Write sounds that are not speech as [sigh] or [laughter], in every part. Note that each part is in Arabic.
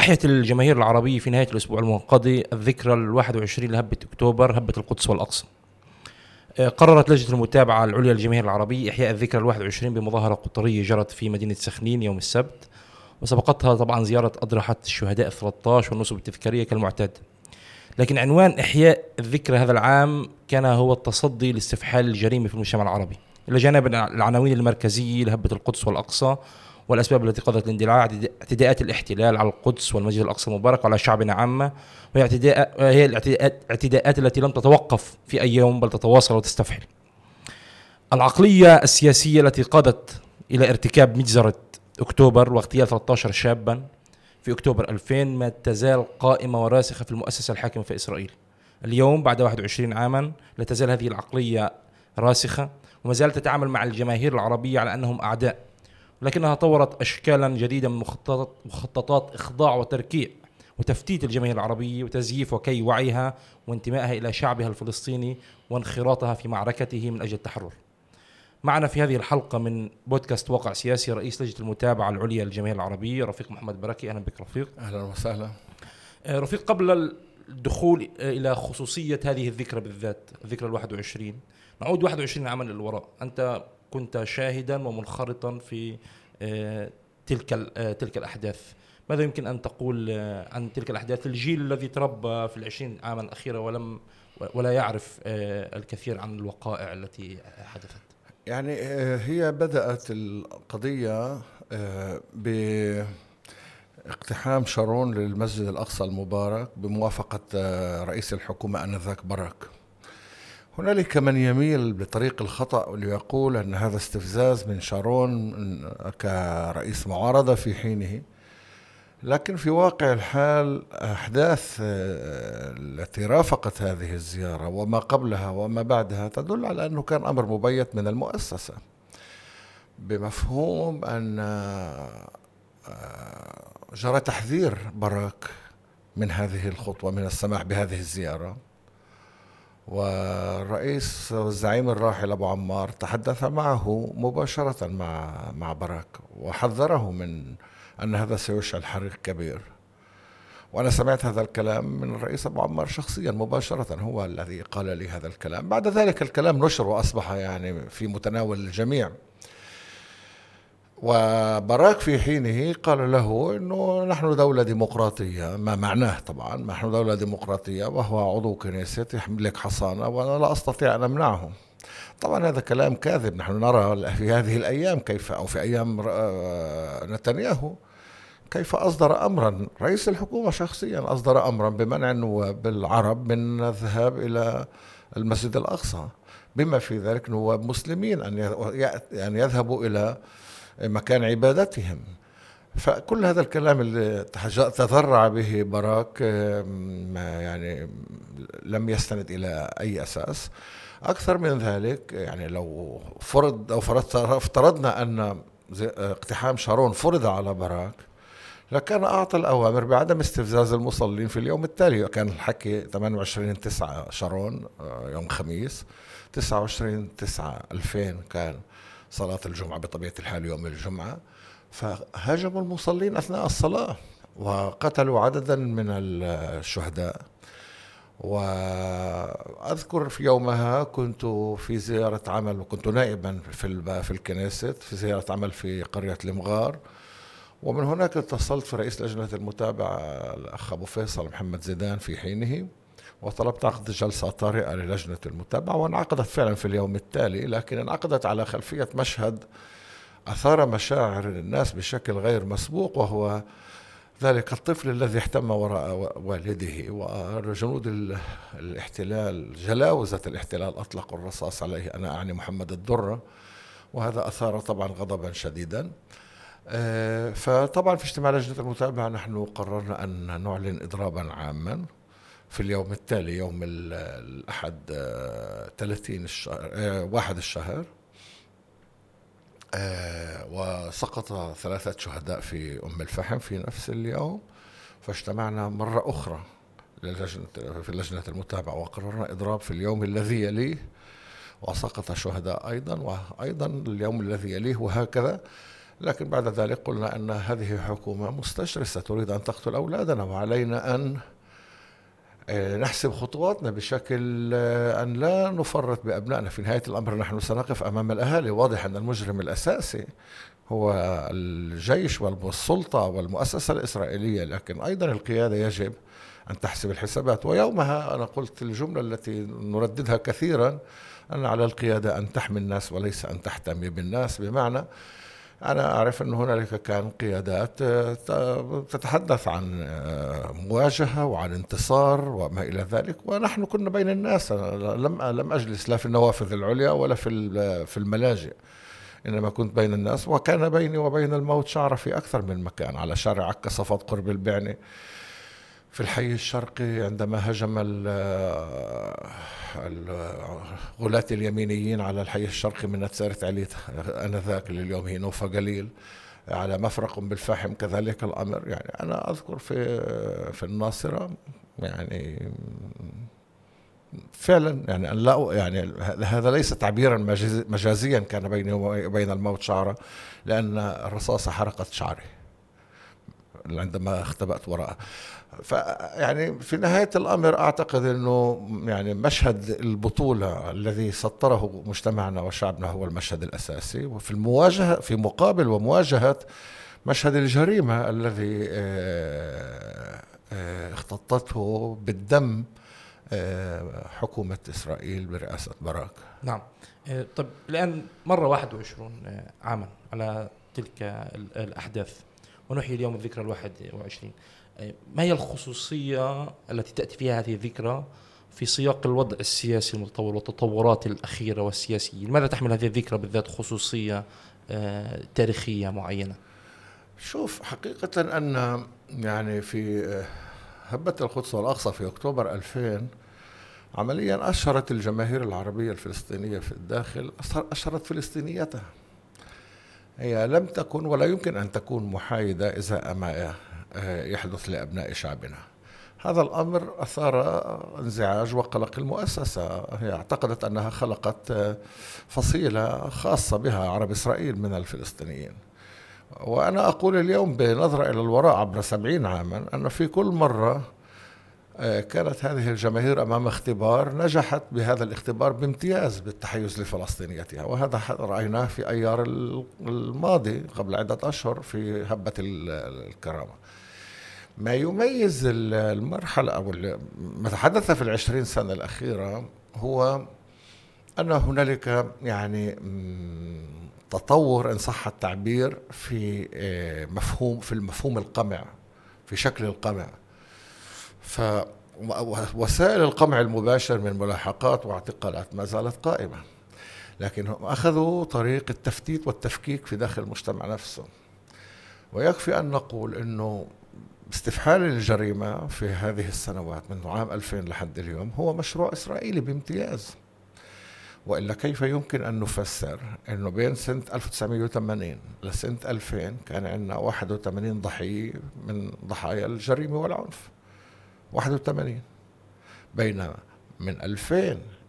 أحيت الجماهير العربية في نهاية الأسبوع المنقضي الذكرى ال 21 لهبة أكتوبر هبة القدس والأقصى. آه، قررت لجنة المتابعة العليا للجماهير العربية إحياء الذكرى ال 21 بمظاهرة قطرية جرت في مدينة سخنين يوم السبت وسبقتها طبعا زيارة أضرحة الشهداء ال 13 والنصب التذكارية كالمعتاد. لكن عنوان إحياء الذكرى هذا العام كان هو التصدي لاستفحال الجريمة في المجتمع العربي. إلى جانب العناوين المركزية لهبة القدس والأقصى والأسباب التي قضت الاندلاع اعتداءات الاحتلال على القدس والمسجد الأقصى المبارك وعلى شعبنا عامة وهي اعتداء هي الاعتداءات التي لم تتوقف في أي يوم بل تتواصل وتستفحل. العقلية السياسية التي قادت إلى ارتكاب مجزرة أكتوبر واغتيال 13 شابا في أكتوبر 2000 ما تزال قائمة وراسخة في المؤسسة الحاكمة في إسرائيل. اليوم بعد 21 عاما لا تزال هذه العقلية راسخة وما زالت تتعامل مع الجماهير العربية على أنهم أعداء. لكنها طورت أشكالا جديدة من مخططات, مخططات إخضاع وتركيع وتفتيت الجماهير العربية وتزييف وكي وعيها وانتمائها إلى شعبها الفلسطيني وانخراطها في معركته من أجل التحرر. معنا في هذه الحلقة من بودكاست واقع سياسي رئيس لجنة المتابعة العليا للجماهير العربية رفيق محمد بركي. أهلا بك رفيق. أهلا وسهلا. آه، رفيق قبل الدخول إلى خصوصية هذه الذكرى بالذات الذكرى ال 21 نعود 21 عاما للوراء. أنت كنت شاهدا ومنخرطا في آه، تلك آه، تلك الأحداث. ماذا يمكن أن تقول عن تلك الأحداث؟ الجيل الذي تربى في العشرين عاما الأخيرة ولم ولا يعرف الكثير عن الوقائع التي حدثت. يعني آه، هي بدأت القضية آه، باقتحام شارون للمسجد الأقصى المبارك بموافقة آه، رئيس الحكومة آنذاك باراك. هنالك من يميل بطريق الخطأ ليقول أن هذا استفزاز من شارون كرئيس معارضة في حينه. لكن في واقع الحال أحداث آه، التي رافقت هذه الزيارة وما قبلها وما بعدها تدل على أنه كان أمر مبيت من المؤسسة. بمفهوم أن آه، جرى تحذير باراك من هذه الخطوة من السماح بهذه الزيارة. والرئيس والزعيم الراحل أبو عمار تحدث معه مباشرة مع مع باراك وحذره من أن هذا سيشعل حريق كبير. وأنا سمعت هذا الكلام من الرئيس أبو عمار شخصيا مباشرة هو الذي قال لي هذا الكلام. بعد ذلك الكلام نشر وأصبح يعني في متناول الجميع. وبراك في حينه قال له إنه نحن دولة ديمقراطية ما معناه طبعا نحن دولة ديمقراطية وهو عضو كنيسه يملك حصانة وأنا لا أستطيع أن أمنعه. طبعا هذا كلام كاذب نحن نرى في هذه الأيام كيف أو في أيام آه، نتنياهو كيف أصدر أمرا رئيس الحكومة شخصيا أصدر أمرا بمنع النواب العرب من الذهاب إلى المسجد الأقصى. بما في ذلك نواب مسلمين يعني يذهبوا إلى مكان عبادتهم. فكل هذا الكلام اللي تذرع به باراك يعني لم يستند إلى أي أساس. أكثر من ذلك يعني لو فرض أو افترضنا أن اقتحام شارون فرض على باراك لكان أعطى الأوامر بعدم استفزاز المصلين في اليوم التالي. كان الحكي 28 9 شارون آه، يوم خميس 29 9 2000 كان. صلاة الجمعة بطبيعة الحال يوم الجمعة فهاجموا المصلين أثناء الصلاة وقتلوا عددا من الشهداء. وأذكر في يومها كنت في زيارة عمل وكنت نائبا في في الكنيست في زيارة عمل في قرية المغار. ومن هناك اتصلت في رئيس لجنة المتابعة الأخ أبو فيصل محمد زيدان في حينه. وطلبت عقد جلسة طارئة للجنة المتابعة وانعقدت فعلا في اليوم التالي لكن انعقدت على خلفية مشهد أثار مشاعر الناس بشكل غير مسبوق وهو ذلك الطفل الذي احتم وراء والده وجنود الاحتلال جلاوزة الاحتلال أطلقوا الرصاص عليه أنا أعني محمد الدرة وهذا أثار طبعا غضبا شديدا. آه، فطبعا في اجتماع لجنة المتابعة نحن قررنا أن نعلن إضرابا عاما. في اليوم التالي يوم الأحد 30 آه، الشهر آه، واحد الشهر. وسقط ثلاثة شهداء في أم الفحم في نفس اليوم. فاجتمعنا مرة أخرى للجنة في لجنة المتابعة وقررنا إضراب في اليوم الذي يليه. وسقط شهداء أيضا وأيضا اليوم الذي يليه وهكذا. لكن بعد ذلك قلنا أن هذه حكومة مستشرسة تريد أن تقتل أولادنا وعلينا أن آه، نحسب خطواتنا بشكل آه، أن لا نفرط بأبنائنا. في نهاية الأمر نحن سنقف أمام الأهالي. واضح أن المجرم الأساسي هو الجيش والسلطة والمؤسسة الإسرائيلية. لكن أيضا القيادة يجب أن تحسب الحسابات. ويومها أنا قلت الجملة التي نرددها كثيرا أن على القيادة أن تحمي الناس وليس أن تحتمي بالناس. بمعنى أنا أعرف أن هنالك كان قيادات تتحدث عن مواجهة وعن انتصار وما إلى ذلك ونحن كنا بين الناس لم لم أجلس لا في النوافذ العليا ولا في في الملاجئ إنما كنت بين الناس وكان بيني وبين الموت شعرة في أكثر من مكان على شارع عكا صفد قرب البعني. في الحي الشرقي عندما هجم الغلاة اليمينيين على الحي الشرقي من نتسارة عليت آنذاك اللي اليوم هي نوفا قليل على مفرق بالفاحم كذلك الأمر. يعني أنا أذكر في في الناصرة يعني فعلا يعني لا يعني هذا ليس تعبيرا مجازيا كان بيني وبين الموت شعره لأن الرصاصه حرقت شعري. عندما اختبأت وراءه. فيعني في نهاية الأمر أعتقد أنه يعني مشهد البطولة الذي سطره مجتمعنا وشعبنا هو المشهد الأساسي. وفي المواجهة في مقابل ومواجهة مشهد الجريمة الذي آه، آه، اختطته بالدم آه، حكومة إسرائيل برئاسة باراك. نعم. طيب الآن مر 21 عاما على تلك الأحداث. ونحيي اليوم الذكرى الواحد وعشرين. ما هي الخصوصية التي تأتي فيها هذه الذكرى في سياق الوضع السياسي المتطور والتطورات الأخيرة والسياسية لماذا تحمل هذه الذكرى بالذات خصوصية آه، تاريخية معينة؟ شوف حقيقة أن يعني في آه، هبة القدس والأقصى في أكتوبر 2000 عمليا أشهرت الجماهير العربية الفلسطينية في الداخل أشهرت فلسطينيتها. هي لم تكن ولا يمكن أن تكون محايدة إزاء ما يحدث لأبناء شعبنا. هذا الأمر أثار انزعاج وقلق المؤسسة. هي اعتقدت أنها خلقت فصيلة خاصة بها عرب إسرائيل من الفلسطينيين. وأنا أقول اليوم بنظرة إلى الوراء عبر سبعين عاما أن في كل مرة كانت هذه الجماهير أمام اختبار نجحت بهذا الاختبار بامتياز بالتحيز لفلسطينيتها وهذا رأيناه في أيار الماضي قبل عدة أشهر في هبة الكرامة. ما يميز المرحلة أو ما تحدث في العشرين سنة الأخيرة هو أن هنالك يعني تطور إن صح التعبير في آه، مفهوم في المفهوم القمع في شكل القمع. فوسائل القمع المباشر من ملاحقات واعتقالات ما زالت قائمة لكن هم أخذوا طريق التفتيت والتفكيك في داخل المجتمع نفسه. ويكفي أن نقول أنه استفحال الجريمة في هذه السنوات من عام 2000 لحد اليوم هو مشروع إسرائيلي بامتياز. وإلا كيف يمكن أن نفسر إنه بين سنة 1980 لسنة 2000 كان عندنا 81 ضحية من ضحايا الجريمة والعنف؟ 81 بينما من 2000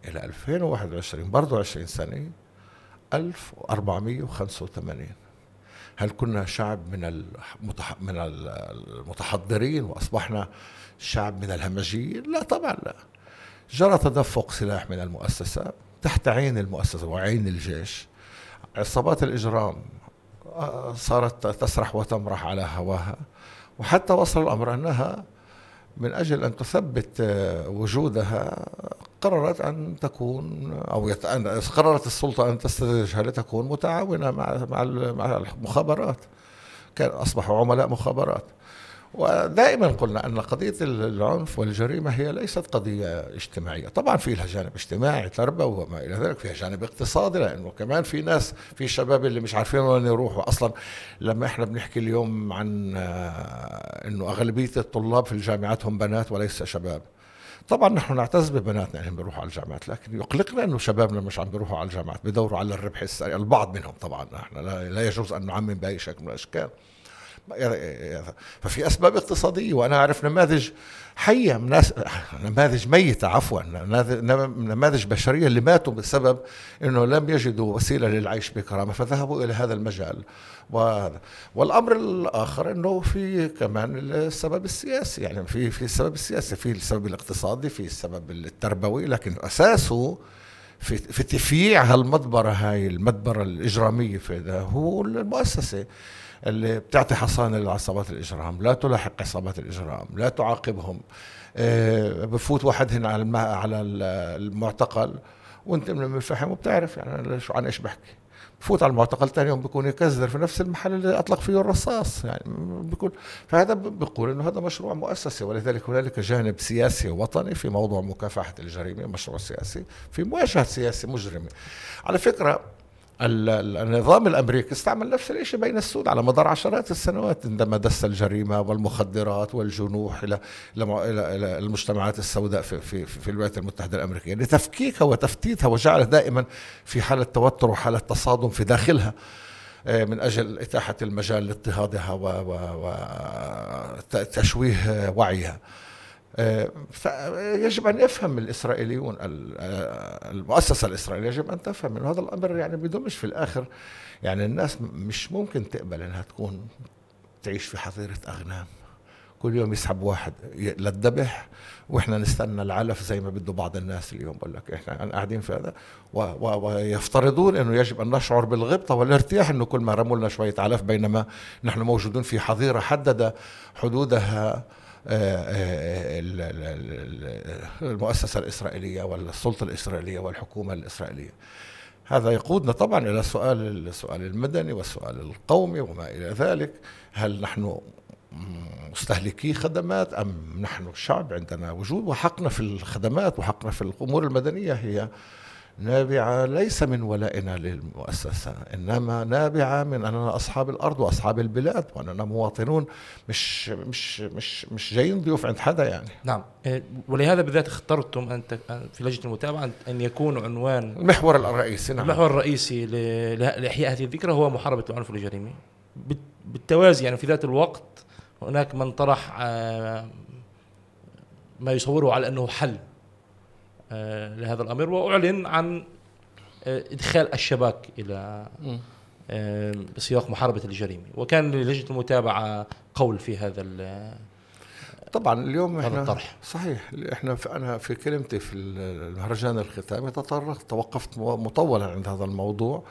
إلى 2021 برضه 20 سنة 1485 هل كنا شعب من من المتحضرين وأصبحنا شعب من الهمجيين؟ لا طبعا لا. جرى تدفق سلاح من المؤسسة تحت عين المؤسسة وعين الجيش. عصابات الإجرام آه، صارت تسرح وتمرح على هواها وحتى وصل الأمر أنها من أجل أن تثبت آه، وجودها قررت أن تكون أو قررت السلطة أن تستدرجها لتكون متعاونة مع مع المخابرات. كان أصبحوا عملاء مخابرات. ودائما قلنا أن قضية العنف والجريمة هي ليست قضية اجتماعية، طبعا في لها جانب اجتماعي تربوي وما إلى ذلك، فيها جانب اقتصادي لأنه كمان في ناس في شباب اللي مش عارفين وين يروحوا، أصلا لما إحنا بنحكي اليوم عن آه، إنه أغلبية الطلاب في الجامعات هم بنات وليس شباب. طبعا نحن نعتز ببناتنا انهم بيروحوا على الجامعات لكن يقلقنا إنه شبابنا مش عم بيروحوا على الجامعات بدوروا على الربح السريع. البعض منهم طبعا نحن لا يجوز أن نعمم بأي شكل من الأشكال. ففي أسباب اقتصادية وأنا أعرف نماذج حية ناس نماذج ميتة عفوا نماذج بشرية اللي ماتوا بسبب إنه لم يجدوا وسيلة للعيش بكرامة فذهبوا إلى هذا المجال. وهذا والأمر الآخر إنه في كمان السبب السياسي يعني في في السبب السياسي في السبب الاقتصادي في السبب التربوي لكن أساسه في في تفييع هالمدبرة هاي المدبرة الإجرامية في ده هو المؤسسة. اللي بتعطي حصانة لعصابات الإجرام لا تلاحق عصابات الإجرام لا تعاقبهم. آه، بفوت واحد هنا على على المعتقل وأنت من الفحم وبتعرف يعني عن إيش بحكي. بفوت على المعتقل ثاني يوم بيكون يكزر في نفس المحل اللي أطلق فيه الرصاص يعني بيكون فهذا بيقول إنه هذا مشروع مؤسسي ولذلك هنالك جانب سياسي وطني في موضوع مكافحة الجريمة مشروع سياسي في مواجهة سياسي مجرمة. على فكرة النظام الأمريكي استعمل نفس الشيء بين السود على مدار عشرات السنوات عندما دس الجريمة والمخدرات والجنوح إلى إلى المجتمعات السوداء في في في الولايات المتحدة الأمريكية. لتفكيكها وتفتيتها وجعلها دائما في حالة توتر وحالة تصادم في داخلها آه، من أجل إتاحة المجال لاضطهادها وتشويه وعيها. فيجب أن يفهم الإسرائيليون المؤسسة الإسرائيلية يجب أن تفهم إنه هذا الأمر يعني بدمش في الآخر. يعني الناس مش ممكن تقبل إنها تكون تعيش في حظيرة أغنام. كل يوم يسحب واحد للذبح وإحنا نستنى العلف زي ما بده بعض الناس اليوم. بقول لك إحنا قاعدين في هذا. ويفترضون إنه يجب أن نشعر بالغبطة والارتياح إنه كل ما رموا لنا شوية علف بينما نحن موجودون في حظيرة حدد حدودها المؤسسة الإسرائيلية والسلطة الإسرائيلية والحكومة الإسرائيلية. هذا يقودنا طبعا إلى السؤال السؤال المدني والسؤال القومي وما إلى ذلك. هل نحن مستهلكي خدمات أم نحن الشعب عندنا وجود؟ وحقنا في الخدمات وحقنا في الأمور المدنية هي نابعة ليس من ولائنا للمؤسسة إنما نابعة من أننا أصحاب الأرض وأصحاب البلاد وأننا مواطنون مش مش مش مش جايين ضيوف عند حدا يعني. نعم. إيه، ولهذا بالذات اخترتم أنت في لجنة المتابعة أن يكون عنوان المحور الرئيسي نعم. المحور الرئيسي لإحياء هذه الذكرى هو محاربة العنف والجريمة بالتوازي يعني في ذات الوقت هناك من طرح آه، ما يصوره على أنه حل. آه، لهذا الأمر وأعلن عن آه، إدخال الشباك إلى آه، سياق محاربة الجريمة. وكان للجنه المتابعة قول في هذا طبعا اليوم إحنا الطرح. صحيح إحنا في أنا في كلمتي في المهرجان الختامي تطرقت توقفت مطولا عند هذا الموضوع.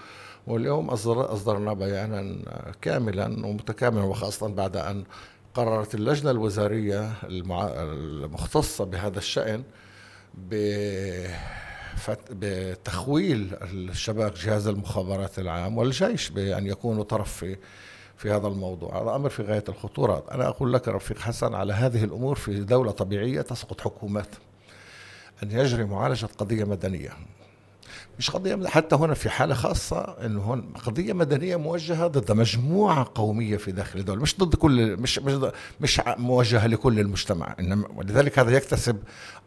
واليوم أصدر أصدرنا بيانا كاملا ومتكاملا وخاصة بعد أن قررت اللجنة الوزارية المختصة بهذا الشأن بتخويل الشباب جهاز المخابرات العام والجيش بأن يكونوا طرف في في هذا الموضوع. هذا أمر في غاية الخطورة. أنا أقول لك رفيق حسن على هذه الأمور في دولة طبيعية تسقط حكومات. أن يجري معالجة قضية مدنية. مش قضية حتى هنا في حالة خاصة إنه هون قضية مدنية موجهة ضد مجموعة قومية في داخل الدولة مش ضد كل مش مش مش موجهة لكل المجتمع إنما ولذلك هذا يكتسب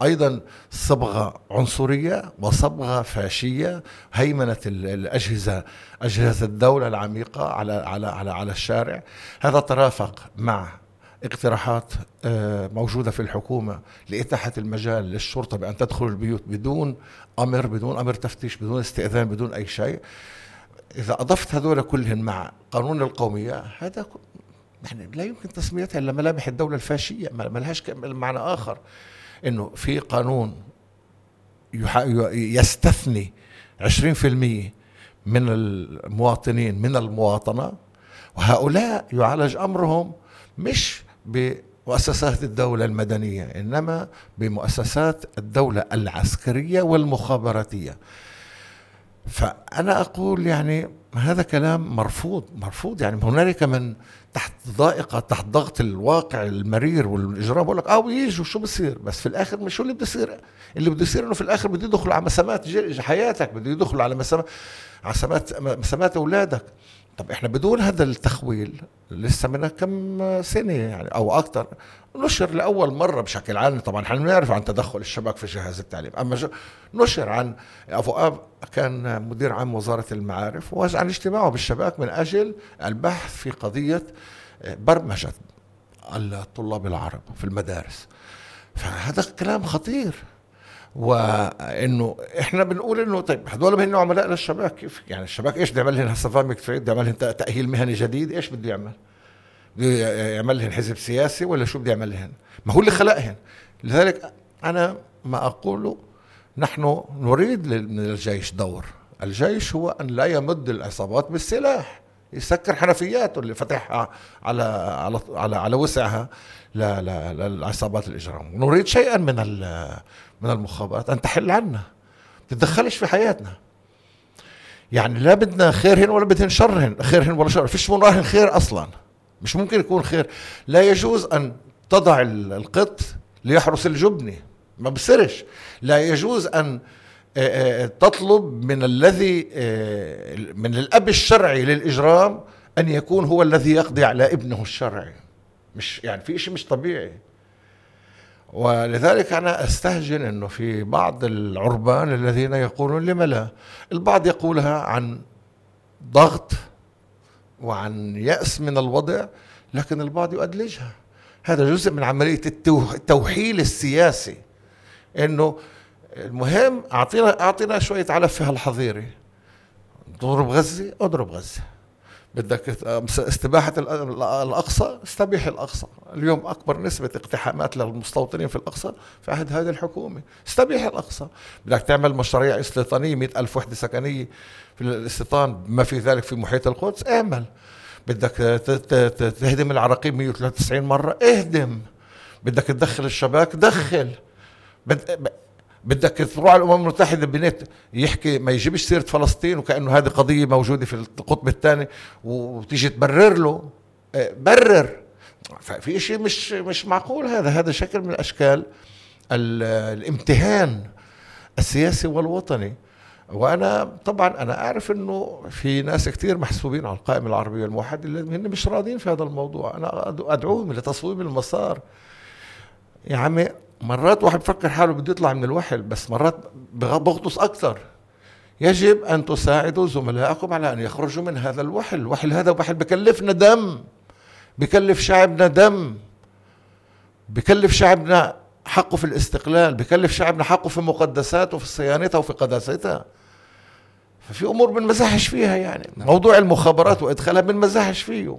أيضا صبغة عنصرية وصبغة فاشية هيمنة الأجهزة أجهزة الدولة العميقة على على على على الشارع. هذا ترافق مع اقتراحات آه، موجودة في الحكومة لإتاحة المجال للشرطة بأن تدخل البيوت بدون أمر بدون أمر تفتيش بدون استئذان بدون أي شيء. إذا أضفت هذول كلهم مع قانون القومية هذا يعني لا يمكن تسميتها إلا ملامح الدولة الفاشية ما لهاش معنى آخر. إنه في قانون يستثني 20% من المواطنين من المواطنة وهؤلاء يعالج أمرهم مش بمؤسسات الدولة المدنية إنما بمؤسسات الدولة العسكرية والمخابراتية. فأنا أقول يعني هذا كلام مرفوض مرفوض. يعني هنالك من تحت ضائقة تحت ضغط الواقع المرير والإجرام بقول لك آه ويجوا شو بصير؟ بس في الآخر مش اللي بده اللي بده يصير إنه في الآخر بده يدخلوا على مسامات حياتك بده يدخلوا على مسامات مسامات أولادك. طب إحنا بدون هذا التخويل لسه من كم سنة يعني أو أكثر نشر لأول مرة بشكل علني طبعا إحنا بنعرف عن تدخل الشباب في جهاز التعليم أما نشر عن أبو آب كان مدير عام وزارة المعارف وعن اجتماعه بالشباب من أجل البحث في قضية برمجت الطلاب العرب في المدارس. فهذا كلام خطير. وإنه إحنا بنقول إنه طيب هذول هن عملاء للشباب كيف؟ يعني الشباب إيش بده يعمل لهم هسه فاهم كيف بده يعمل تأهيل مهني جديد؟ إيش بده يعمل؟ بده يعمل لهم حزب سياسي ولا شو بده يعمل لهم؟ ما هو اللي خلقهن. لذلك أنا ما أقوله نحن نريد من الجيش دور. الجيش هو أن لا يمد العصابات بالسلاح. يسكر حنفياته اللي فتحها على على على, على وسعها للعصابات الإجرام. نريد شيئا من من المخابرات أن تحل عنا تتدخلش في حياتنا. يعني لا بدنا خيرهن ولا بدهن شرهن خيرهن ولا شر فيش من راهن خير أصلا. مش ممكن يكون خير. لا يجوز أن تضع القط ليحرس الجبنه ما بصيرش. لا يجوز أن آه، آه، تطلب من الذي آه، من الأب الشرعي للإجرام أن يكون هو الذي يقضي على ابنه الشرعي. مش يعني في شيء مش طبيعي. ولذلك أنا أستهجن إنه في بعض العربان الذين يقولون لم لا؟ البعض يقولها عن ضغط وعن يأس من الوضع لكن البعض يؤدلجها. هذا جزء من عملية التوحيل السياسي. إنه المهم اعطينا أعطينا شوية علف في هالحظيرة. تضرب غزة اضرب غزة. بدك استباحة الأقصى استبيح الأقصى. اليوم أكبر نسبة اقتحامات للمستوطنين في الأقصى في عهد هذه الحكومة. استبيح الأقصى. بدك تعمل مشاريع استيطانية مئة ألف وحدة سكنية في الاستيطان ما في ذلك في محيط القدس. اعمل. بدك تهدم العراقيب 193 مرة. اهدم. بدك تدخل الشباك دخل. بدك تروح على الأمم المتحدة بنت يحكي ما يجيبش سيرة فلسطين وكأنه هذه قضية موجودة في القطب الثاني وتيجي تبرر له. آه، برر. ففي شيء مش مش معقول هذا. هذا شكل من اشكال الامتهان السياسي والوطني. وأنا طبعا أنا أعرف إنه في ناس كثير محسوبين على القائمه العربيه الموحده اللي هن مش راضين في هذا الموضوع. أنا أدعوهم لتصويب المسار. يا عمي مرات واحد بفكر حاله بده يطلع من الوحل بس مرات بغطس أكثر. يجب أن تساعدوا زملائكم على أن يخرجوا من هذا الوحل. الوحل هذا وحل بكلفنا دم. بكلف شعبنا دم. بكلف شعبنا حقه في الاستقلال. بكلف شعبنا حقه في مقدساته في صيانتها وفي قداستها ففي أمور بنمزحش فيها يعني. نعم. موضوع المخابرات وإدخالها بنمزحش فيه.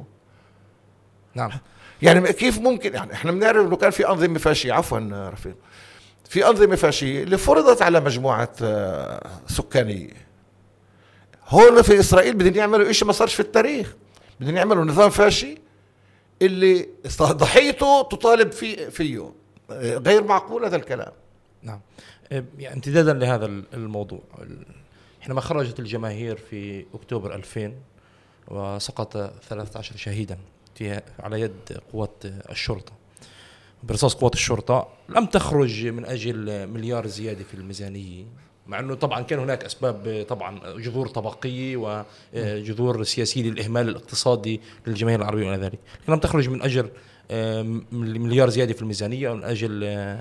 نعم. يعني كيف ممكن يعني إحنا بنعرف إنه كان في أنظمة فاشية. عفوا رفيق. في أنظمة فاشية اللي فرضت على مجموعة آه، سكانية. هون في إسرائيل بدهم يعملوا شيء ما صارش في التاريخ. بدهم يعملوا نظام فاشي اللي ضحيته تطالب فيه فيه. غير معقول هذا الكلام. نعم. إيه، يعني امتدادا لهذا الموضوع. حينما خرجت الجماهير في أكتوبر 2000 وسقط 13 شهيدا. على يد قوات الشرطة. برصاص قوات الشرطة لم تخرج من أجل مليار زيادة في الميزانية مع إنه طبعا كان هناك أسباب طبعا جذور طبقية وجذور سياسية للإهمال الاقتصادي للجماهير العربية وما ذلك لم تخرج من أجل مليار زيادة في الميزانية من أجل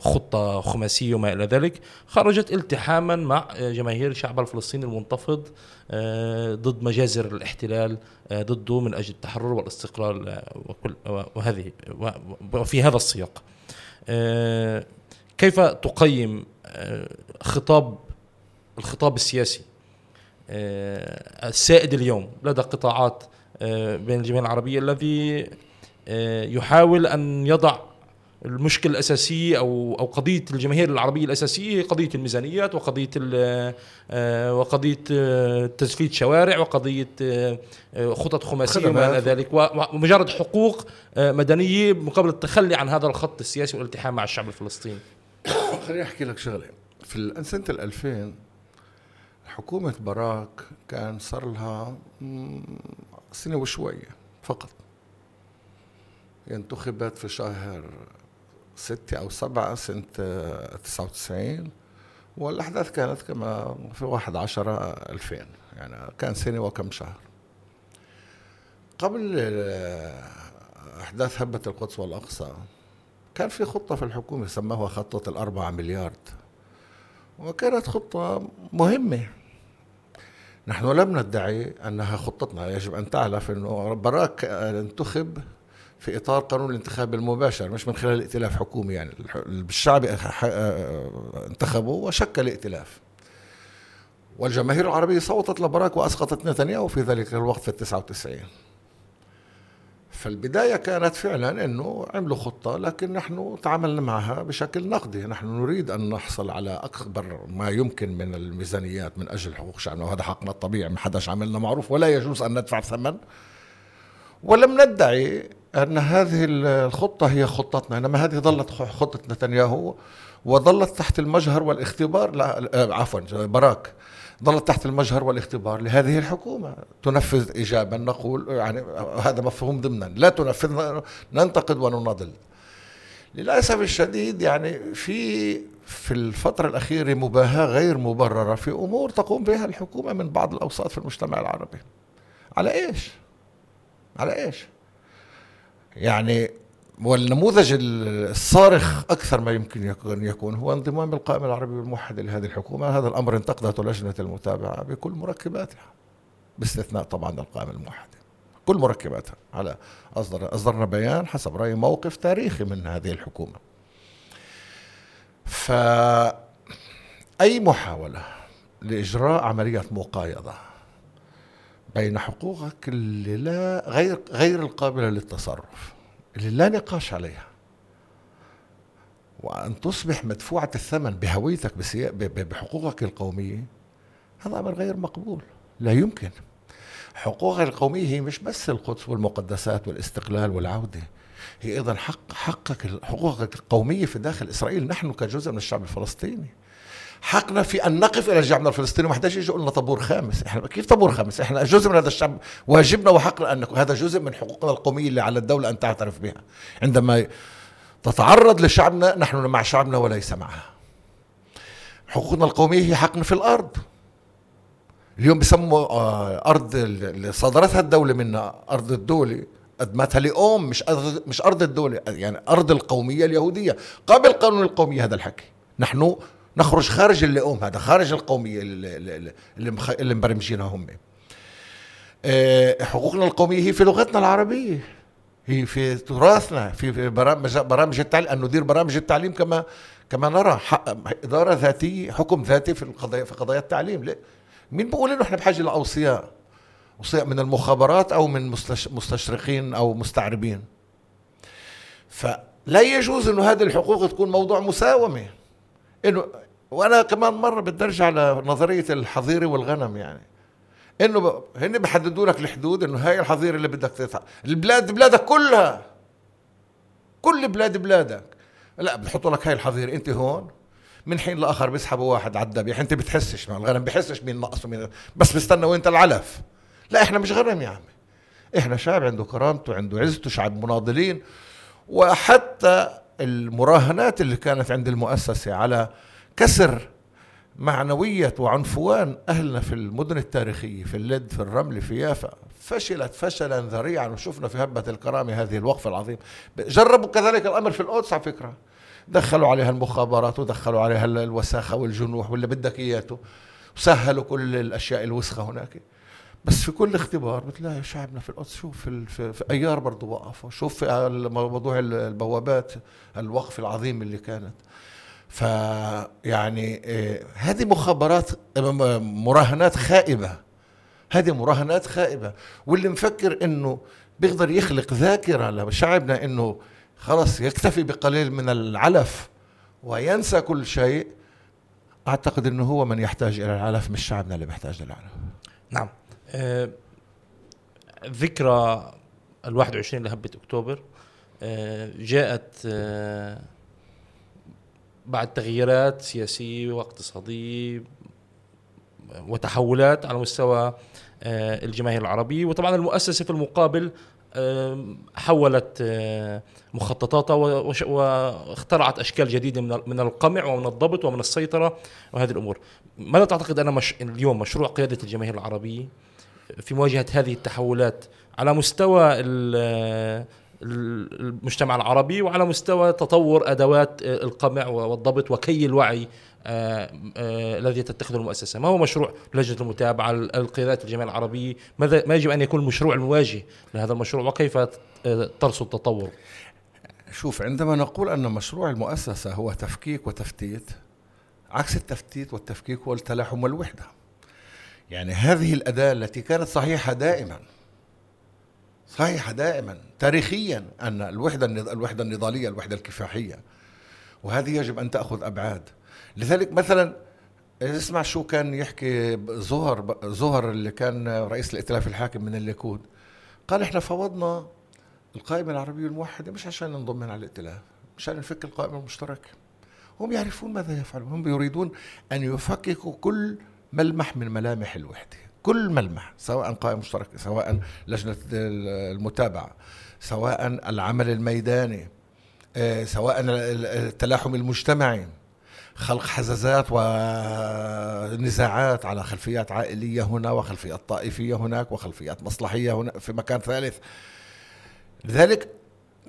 خطة خماسية وما إلى ذلك. خرجت التحاما مع جماهير الشعب الفلسطيني المنتفض ضد مجازر الاحتلال ضده من أجل التحرر والاستقلال وكل وهذه وفي هذا السياق. كيف تقيم خطاب الخطاب السياسي؟ السائد اليوم لدى قطاعات بين الجماهير العربية الذي آه، يحاول أن يضع المشكلة الأساسية أو أو قضية الجماهير العربية الأساسية قضية الميزانيات وقضية آه، وقضية آه، تجفيت شوارع وقضية خطط خماسية وما إلى ذلك ومجرد حقوق مدنية مقابل التخلي عن هذا الخط السياسي والالتحام مع الشعب الفلسطيني. [coughs] خليني أحكي لك شغلة. في سنة 2000 حكومة باراك كان صار لها سنة وشوية فقط. انتخبت في شهر ستة أو سبعة سنة تسعة وتسعين والأحداث كانت كما في واحد عشرة ألفين يعني كان سنة وكم شهر. قبل أحداث هبة القدس والأقصى كان في خطة في الحكومة سموها خطة الأربعة مليارد. وكانت خطة مهمة. نحن لم ندعي أنها خطتنا يجب أن تعرف إنه براك انتخب في إطار قانون الانتخاب المباشر مش من خلال ائتلاف حكومي يعني. الشعب انتخبه وشكل ائتلاف والجماهير العربية صوتت لبراك وأسقطت نتنياهو في ذلك الوقت في التسعة وتسعين. فالبداية كانت فعلا أنه عملوا خطة لكن نحن تعاملنا معها بشكل نقدي. نحن نريد أن نحصل على أكبر ما يمكن من الميزانيات من أجل حقوق شعبنا وهذا حقنا الطبيعي. ما حداش عملنا معروف ولا يجوز أن ندفع ثمن. ولم ندعي أن هذه الخطة هي خطتنا إنما هذه ظلت خطة نتنياهو وظلت تحت المجهر والاختبار لا عفوا براك ظلت تحت المجهر والاختبار لهذه الحكومة تنفذ إيجابا نقول يعني هذا مفهوم ضمنا لا تنفذ ننتقد ونناضل للأسف الشديد يعني في في الفترة الأخيرة مباهاة غير مبررة في أمور تقوم بها الحكومة من بعض الأوساط في المجتمع العربي على إيش؟ على إيش؟ يعني والنموذج الصارخ أكثر ما يمكن أن يكون هو انضمام القائمة العربية الموحده لهذه الحكومة، هذا الأمر انتقدته لجنة المتابعة بكل مركباتها باستثناء طبعا القائمة الموحدة. كل مركباتها على اصدر أصدرنا بيان حسب رايي موقف تاريخي من هذه الحكومة. ف اي محاولة لإجراء عمليه مقايضة بين حقوقك اللي لا غير غير القابلة للتصرف اللي لا نقاش عليها. وأن تصبح مدفوعة الثمن بهويتك بحقوقك القومية هذا أمر غير مقبول لا يمكن. حقوقك القومية هي مش بس القدس والمقدسات والاستقلال والعودة هي أيضا حق حقك حقوقك القومية في داخل إسرائيل. نحن كجزء من الشعب الفلسطيني حقنا في أن نقف إلى شعبنا الفلسطيني وما حداش يجي يقول لنا طابور خامس. إحنا كيف طابور خامس؟ إحنا جزء من هذا الشعب. واجبنا وحقنا أن هذا جزء من حقوقنا القومية اللي على الدولة أن تعترف بها. عندما تتعرض لشعبنا نحن مع شعبنا وليس معها. حقوقنا القومية هي حقنا في الأرض. اليوم بسموا آه، أرض اللي صدرتها الدولة منا أرض الدولة قدمتها لأم مش أرض مش أرض الدولة يعني أرض القومية اليهودية. قبل قانون القومية هذا الحكي. نحن نخرج خارج اللئوم هذا خارج القوميه اللي, اللي, مبرمجينها هم. آه، حقوقنا القومية هي في لغتنا العربية. هي في تراثنا في برامج برامج التعليم أن ندير برامج التعليم كما كما نرى. إدارة ذاتية حكم ذاتي في القضايا في قضايا التعليم. ليه؟ مين بيقول إنه إحنا بحاجة لأوصياء؟ أوصياء من المخابرات أو من مستشرقين أو مستعربين. فلا يجوز إنه هذه الحقوق تكون موضوع مساومة. إنه وأنا كمان مرة بدي ارجع على نظرية الحظيره والغنم يعني. إنه ب... هن بحددوا لك الحدود إنه هاي الحظيره اللي بدك تدفع البلاد بلادك كلها. كل بلاد بلادك. لا بحطوا لك هاي الحظيره أنت هون. من حين لآخر بيسحبوا واحد على الذبيح أنت بتحسش مع الغنم. بحسش مين نقص ومين بس بستنى وانت العلف لا إحنا مش غنم يا عمي. إحنا شعب عنده كرامته عنده عزته شعب مناضلين. وحتى المراهنات اللي كانت عند المؤسسة على كسر معنوية وعنفوان أهلنا في المدن التاريخية في اللد في الرمل في يافا. فشلت فشلا ذريعا وشفنا في هبة الكرامة هذه الوقفة العظيمة. جربوا كذلك الأمر في القدس على فكرة. دخلوا عليها المخابرات ودخلوا عليها الوساخة والجنوح واللي بدك إياته. وسهلوا كل الأشياء الوسخة هناك. بس في كل اختبار بتلاقي شعبنا في القدس شوف في, في, في أيار برضه وقفوا. شوف في موضوع البوابات الوقف العظيم اللي كانت. فيعني آه، هذه مخابرات آه، مراهنات خائبة. هذه مراهنات خائبة. واللي مفكر إنه بيقدر يخلق ذاكرة لشعبنا إنه خلص يكتفي بقليل من العلف وينسى كل شيء أعتقد إنه هو من يحتاج إلى العلف مش شعبنا اللي بيحتاج للعلف. نعم. آه ذكرى ال 21 لهبة أكتوبر جاءت بعد تغييرات سياسية واقتصادية وتحولات على مستوى آه، الجماهير العربية وطبعا المؤسسة في المقابل حولت آه، مخططاتها واخترعت أشكال جديدة من القمع ومن الضبط ومن السيطرة وهذه الأمور. ماذا تعتقد أنا مش اليوم مشروع قيادة الجماهير العربيه في مواجهة هذه التحولات على مستوى المجتمع العربي وعلى مستوى تطور أدوات القمع والضبط وكي الوعي آه، آه، الذي تتخذه المؤسسة، ما هو مشروع لجنة المتابعة القيادات الجمعيه العربيه؟ ماذا ما يجب أن يكون المشروع المواجه لهذا المشروع وكيف آه، ترصد التطور؟ شوف عندما نقول أن مشروع المؤسسة هو تفكيك وتفتيت عكس التفتيت والتفكيك هو التلاحم والوحدة. يعني هذه الأداة التي كانت صحيحة دائما صحيحه دائما تاريخيا أن الوحدة الوحدة النضالية الوحدة الكفاحية. وهذه يجب أن تأخذ أبعاد. لذلك مثلا اسمع شو كان يحكي زهر زهر اللي كان رئيس الائتلاف الحاكم من الليكود. قال إحنا فوضنا القائمة العربية الموحدة مش عشان ننضم على الائتلاف مشان نفك القائمة المشتركة هم يعرفون ماذا يفعلون هم يريدون أن يفككوا كل ملمح من ملامح الوحدة. كل ملمح سواء قائمة مشتركة سواء لجنة المتابعة سواء العمل الميداني آه، سواء التلاحم المجتمعي خلق حزازات ونزاعات على خلفيات عائلية هنا وخلفيات طائفية هناك وخلفيات مصلحية هنا في مكان ثالث. لذلك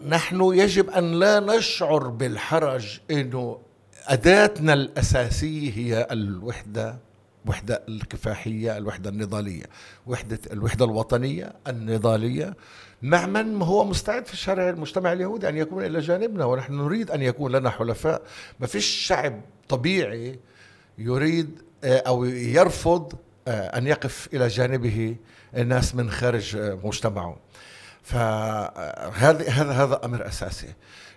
نحن يجب أن لا نشعر بالحرج أنه أداتنا الأساسية هي الوحدة الوحدة الكفاحية الوحدة النضالية وحدة الوحدة الوطنية النضالية. مع من هو مستعد في الشارع المجتمع اليهودي أن يكون إلى جانبنا ونحن نريد أن يكون لنا حلفاء. ما فيش شعب طبيعي يريد آه، أو يرفض آه، أن يقف إلى جانبه الناس من خارج آه، مجتمعه. فهذا هذا هذا أمر أساسي.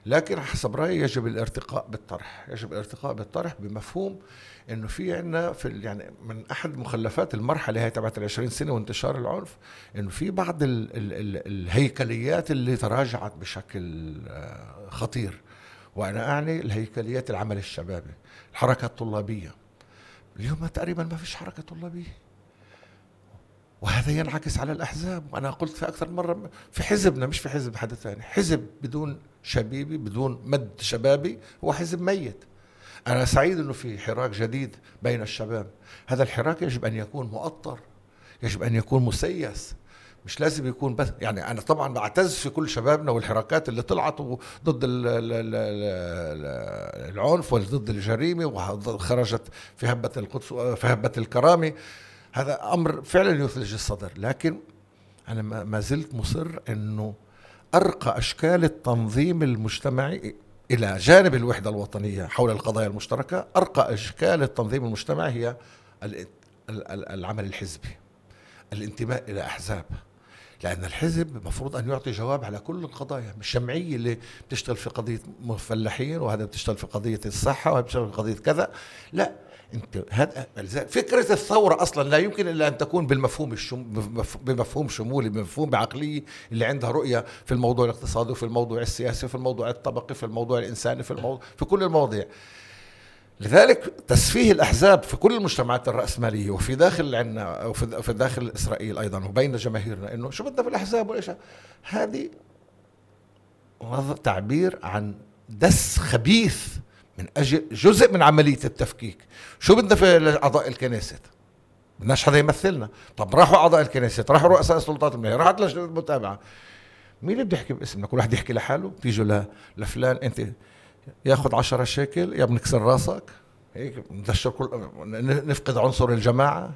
لكن حسب رأيي يجب الارتقاء بالطرح يجب الارتقاء بالطرح بمفهوم إنه في عندنا في يعني من أحد مخلفات المرحلة هي تبعت ال 20 سنة وانتشار العنف إنه في بعض ال ال ال الهيكليات اللي تراجعت بشكل خطير. وأنا أعني الهيكليات العمل الشبابي الحركة الطلابية. اليوم تقريبا ما فيش حركة طلابية. وهذا ينعكس على الأحزاب. وأنا قلت في أكثر مرة في حزبنا مش في حزب حدا ثاني حزب بدون شبيبي بدون مد شبابي هو حزب ميت. أنا سعيد إنه في حراك جديد بين الشباب. هذا الحراك يجب أن يكون مؤطر يجب أن يكون مسيس مش لازم يكون بس يعني أنا طبعا بعتز في كل شبابنا والحراكات اللي طلعت ضد العنف وضد الجريمة وخرجت في هبة القدس في هبة الكرامة. هذا أمر فعلا يثلج الصدر. لكن أنا ما زلت مصر إنه أرقى أشكال التنظيم المجتمعي إلى جانب الوحدة الوطنية حول القضايا المشتركة أرقى إشكال التنظيم المجتمعي هي العمل الحزبي الانتماء إلى أحزاب. لأن الحزب المفروض أن يعطي جواب على كل القضايا مش جمعية اللي بتشتغل في قضية مفلحين وهذا بتشتغل في قضية الصحة وهذا بتشتغل في قضية كذا لا. انت هذا فكرة الثورة أصلا لا يمكن إلا أن تكون بالمفهوم الشم بمفهوم شمولي بمفهوم بعقليه اللي عندها رؤية في الموضوع الاقتصادي وفي الموضوع السياسي وفي الموضوع الطبقي في الموضوع الإنساني في الموضوع في كل المواضيع. لذلك تسفيه الأحزاب في كل المجتمعات الرأسمالية وفي داخل عنا وفي داخل إسرائيل أيضا وبين جماهيرنا إنه شو بدنا في الأحزاب وايش هذه تعبير عن دس خبيث من أجل جزء من عملية التفكيك. شو بدنا في اعضاء الكنيسة؟ بدناش حدا يمثلنا. طب راحوا أعضاء الكنيسة راحوا رؤساء السلطات الماليه راحت لجنة المتابعة. مين اللي بده يحكي باسمنا كل واحد يحكي لحاله. بتيجوا لفلان أنت ياخذ عشرة شيكل يا بنكسر راسك. هيك ندشر كل نفقد عنصر الجماعة.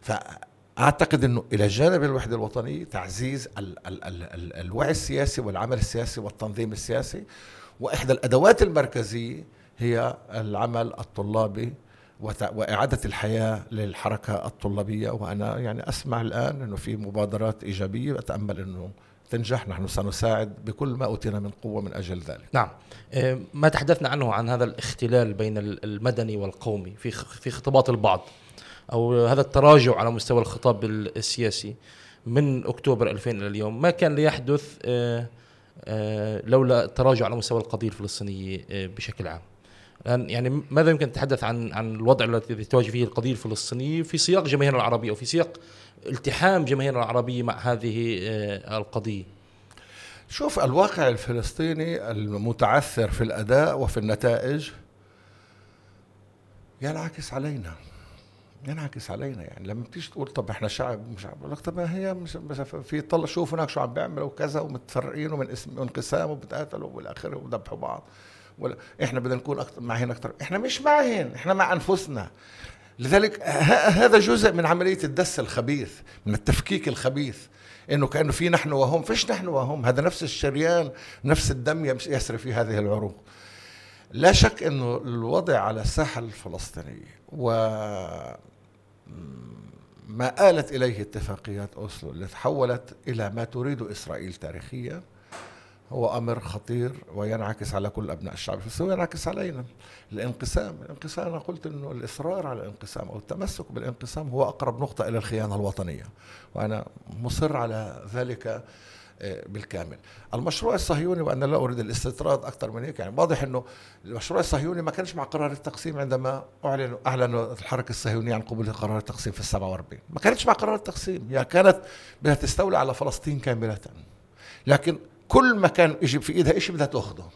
فأعتقد إنه إلى جانب الوحدة الوطنية تعزيز ال ال ال ال الوعي السياسي والعمل السياسي والتنظيم السياسي. وإحدى الأدوات المركزية هي العمل الطلابي وإعادة الحياة للحركة الطلابية. وأنا يعني أسمع الآن أنه في مبادرات إيجابية أتأمل أنه تنجح. نحن سنساعد بكل ما أوتينا من قوة من أجل ذلك. نعم. آه، ما تحدثنا عنه عن هذا الاختلال بين المدني والقومي في في خطابات البعض أو هذا التراجع على مستوى الخطاب السياسي من أكتوبر 2000 إلى اليوم. ما كان ليحدث آه، آه، لولا التراجع على مستوى القضية الفلسطينية بشكل عام؟ الان يعني ماذا يمكن التحدث عن عن الوضع الذي تواجه فيه القضية الفلسطينية في سياق جماهيرنا العربية أو في سياق التحام جماهيرنا العربية مع هذه آه، القضية؟ شوف الواقع الفلسطيني المتعثر في الأداء وفي النتائج ينعكس علينا. ينعكس علينا. يعني لما بتيجي تقول طب إحنا شعب مش عارف لك طب هي مش في طلع شوف هناك شو عم بيعملوا وكذا ومتفرقين ومن اسم انقسام وبتقاتلوا والآخر وذبحوا بعض. ولا إحنا بدنا نكون أكثر معهن أكثر إحنا مش معهن إحنا مع أنفسنا. لذلك هذا جزء من عملية الدس الخبيث من التفكيك الخبيث. إنه كأنه في نحن وهم فيش نحن وهم. هذا نفس الشريان نفس الدم يسري في هذه العروق. لا شك إنه الوضع على الساحه الفلسطينية و ما آلت إليه اتفاقيات أوسلو اللي تحولت إلى ما تريد إسرائيل تاريخيا هو أمر خطير وينعكس على كل أبناء الشعب الفلسطيني وينعكس علينا. الانقسام الانقسام أنا قلت أنه الإصرار على الانقسام أو التمسك بالانقسام هو أقرب نقطة إلى الخيانة الوطنية وأنا مصر على ذلك آه، بالكامل. المشروع الصهيوني وأنا لا أريد الاستطراد أكثر من هيك يعني واضح إنه المشروع الصهيوني ما كانش مع قرار التقسيم عندما اعلنوا اعلنوا الحركة الصهيونية عن قبول قرار التقسيم في ال 47 ما كانتش مع قرار التقسيم يعني كانت بدها تستولي على فلسطين كاملة. لكن كل ما كان يجي في إيدها شيء بدها تأخذه.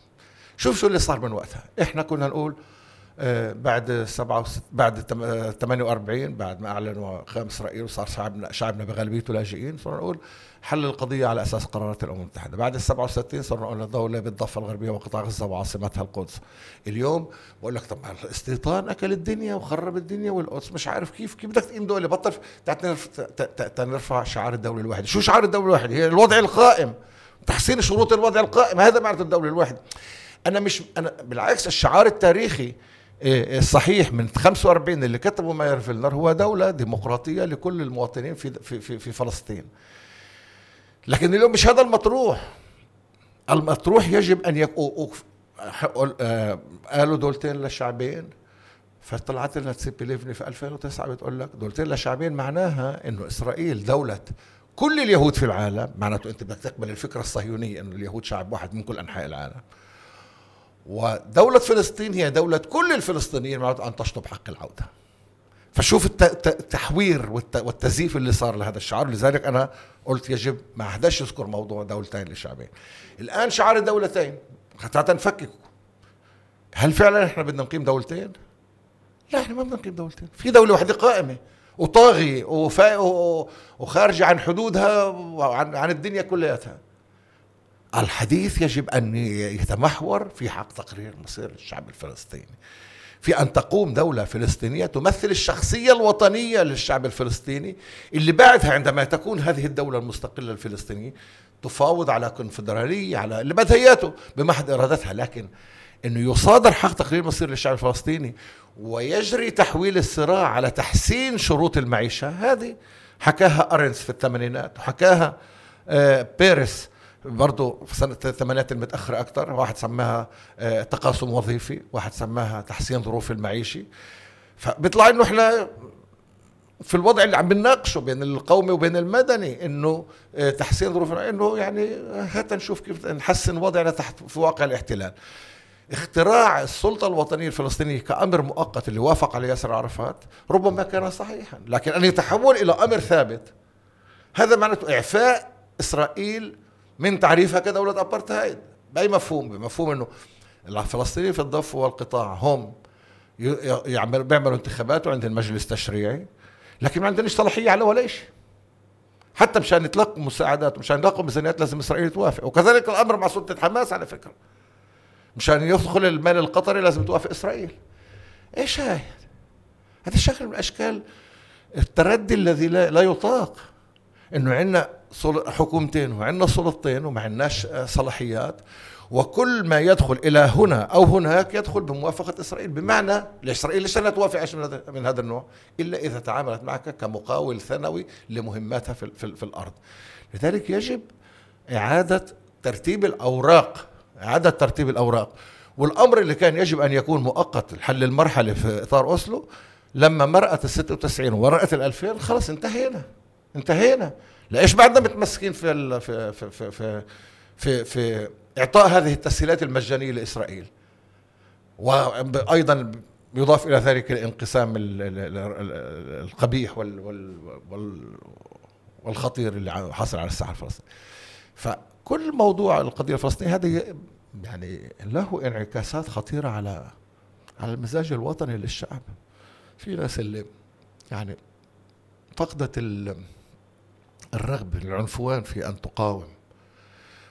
شوف شو اللي صار من وقتها. إحنا كنا نقول آه، بعد سبعة بعد 48 بعد ما أعلنوا قيام اسرائيل وصار شعبنا شعبنا بغالبيته لاجئين صرنا نقول حل القضية على أساس قرارات الأمم المتحدة. بعد ال 67 صرنا نقول دولة بالضفة الغربية وقطاع غزة وعاصمتها القدس. اليوم بقول لك طب الاستيطان أكل الدنيا وخرب الدنيا والقدس. مش عارف كيف كيف بدك تقيم دولة؟ بطل نرفع شعار الدولة الواحدة. شو شعار الدولة الواحدة؟ هي الوضع القائم. تحسين شروط الوضع القائم. هذا معنى الدولة الواحدة أنا مش أنا بالعكس الشعار التاريخي الصحيح من 45 اللي كتبه ماير فيلنر هو دولة ديمقراطية لكل المواطنين في في في, فلسطين. لكن اليوم مش هذا المطروح. المطروح يجب أن يكون آه، قالوا دولتين للشعبين. فطلعت لنا تسيبي ليفني في 2009 بتقول لك دولتين للشعبين معناها إنه إسرائيل دولة كل اليهود في العالم معناته أنت بدك تقبل الفكرة الصهيونية إنه اليهود شعب واحد من كل أنحاء العالم. ودولة فلسطين هي دولة كل الفلسطينيين معناته أن تشطب حق العودة. فشوف التحوير والتزييف اللي صار لهذا الشعار. لذلك أنا قلت يجب ما حداش يذكر موضوع دولتين للشعبين الآن شعار الدولتين. حتى نفكك هل فعلا إحنا بدنا نقيم دولتين؟ لا إحنا ما بدنا نقيم دولتين. في دولة واحدة قائمة. وطاغية وخارجة عن حدودها وعن عن الدنيا كلياتها. الحديث يجب أن يتمحور في حق تقرير مصير الشعب الفلسطيني. في أن تقوم دولة فلسطينية تمثل الشخصية الوطنية للشعب الفلسطيني اللي بعدها عندما تكون هذه الدولة المستقلة الفلسطينية تفاوض على كونفدرالية على اللي بدهياته بمحض إرادتها. لكن إنه يصادر حق تقرير مصير للشعب الفلسطيني ويجري تحويل الصراع على تحسين شروط المعيشة. هذه حكاها أرنس في الثمانينات وحكاها آه، بيرس برضه في سنة الثمانينات المتأخرة أكثر. واحد سماها آه، تقاسم وظيفي واحد سماها تحسين ظروف المعيشي فبيطلع إنه إحنا في الوضع اللي عم بنناقشه بين القومي وبين المدني إنه آه، تحسين ظروف إنه يعني هات نشوف كيف نحسن وضعنا تحت في واقع الاحتلال. اختراع السلطة الوطنية الفلسطينية كأمر مؤقت اللي وافق عليه ياسر عرفات ربما كان صحيحا لكن أن يتحول إلى أمر ثابت هذا معناته إعفاء إسرائيل من تعريفها كدولة أبرتهايد بأي مفهوم؟ بمفهوم أنه الفلسطينيين في الضفة والقطاع هم يعمل بيعملوا انتخابات وعند المجلس التشريعي لكن ما عندناش صلاحية على ولا شيء. حتى مشان يتلقوا مساعدات مشان يتلقوا ميزانيات لازم إسرائيل توافق. وكذلك الأمر مع سلطة حماس على فكرة. مشان يدخل المال القطري لازم توافق إسرائيل. إيش هاي هذا شكل من اشكال التردي الذي لا, لا يطاق. إنه عندنا حكومتين وعندنا سلطتين وما عندناش آه، صلاحيات. وكل ما يدخل إلى هنا أو هناك يدخل بموافقة إسرائيل. بمعنى اسرائيل ليش لا توافق من هذا النوع؟ إلا إذا تعاملت معك كمقاول ثانوي لمهماتها في, في, في الأرض. لذلك يجب إعادة ترتيب الأوراق اعاده ترتيب الأوراق. والأمر اللي كان يجب أن يكون مؤقت حل المرحلة في إطار أوسلو لما مرأت ال 96 ومرأت ال 2000 خلص انتهينا انتهينا. ليش بعدنا متمسكين في في في في في, في, في إعطاء هذه التسهيلات المجانية لإسرائيل؟ وأيضا يضاف إلى ذلك الانقسام القبيح والخطير اللي حصل على الساحة الفلسطينية. فكل موضوع القضية الفلسطينية هذا يعني له انعكاسات خطيرة على على المزاج الوطني للشعب. في ناس اللي يعني فقدت الرغبة العنفوان في أن تقاوم.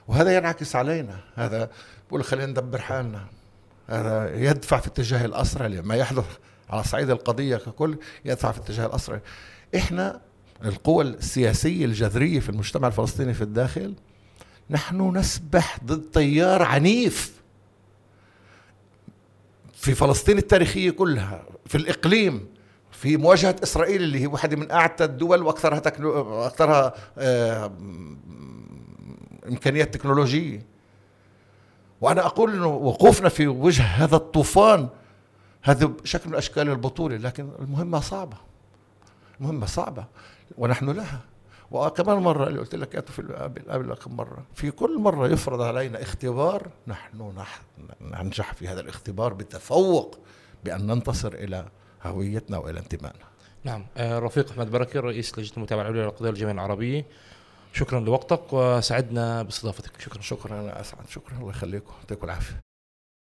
وهذا ينعكس علينا. هذا بقول خلينا ندبر حالنا. هذا يدفع في اتجاه الأسرع لما يحدث على صعيد القضية ككل يدفع في اتجاه الأسرع إحنا القوى السياسية الجذرية في المجتمع الفلسطيني في الداخل نحن نسبح ضد تيار عنيف في فلسطين التاريخية كلها في الإقليم في مواجهة إسرائيل اللي هي واحدة من أعتى الدول وأكثرها تكنو... أكثرها آه إمكانيات تكنولوجية. وأنا أقول أنه وقوفنا في وجه هذا الطوفان هذا شكل من أشكال البطولة لكن المهمة صعبة مهمة صعبة ونحن لها. وكمان مرة اللي قلت لك في قبل كم مرة. في كل مرة يفرض علينا اختبار نحن ننجح في هذا الاختبار بتفوق بأن ننتصر إلى هويتنا وإلى انتمائنا. نعم. آه، رفيق أحمد بركة رئيس لجنة المتابعة العليا للقضايا الجامعة العربية. شكرا لوقتك وسعدنا باستضافتك. شكرا. شكرا أنا أسعد. شكرا. الله يخليكم. يعطيكم العافية.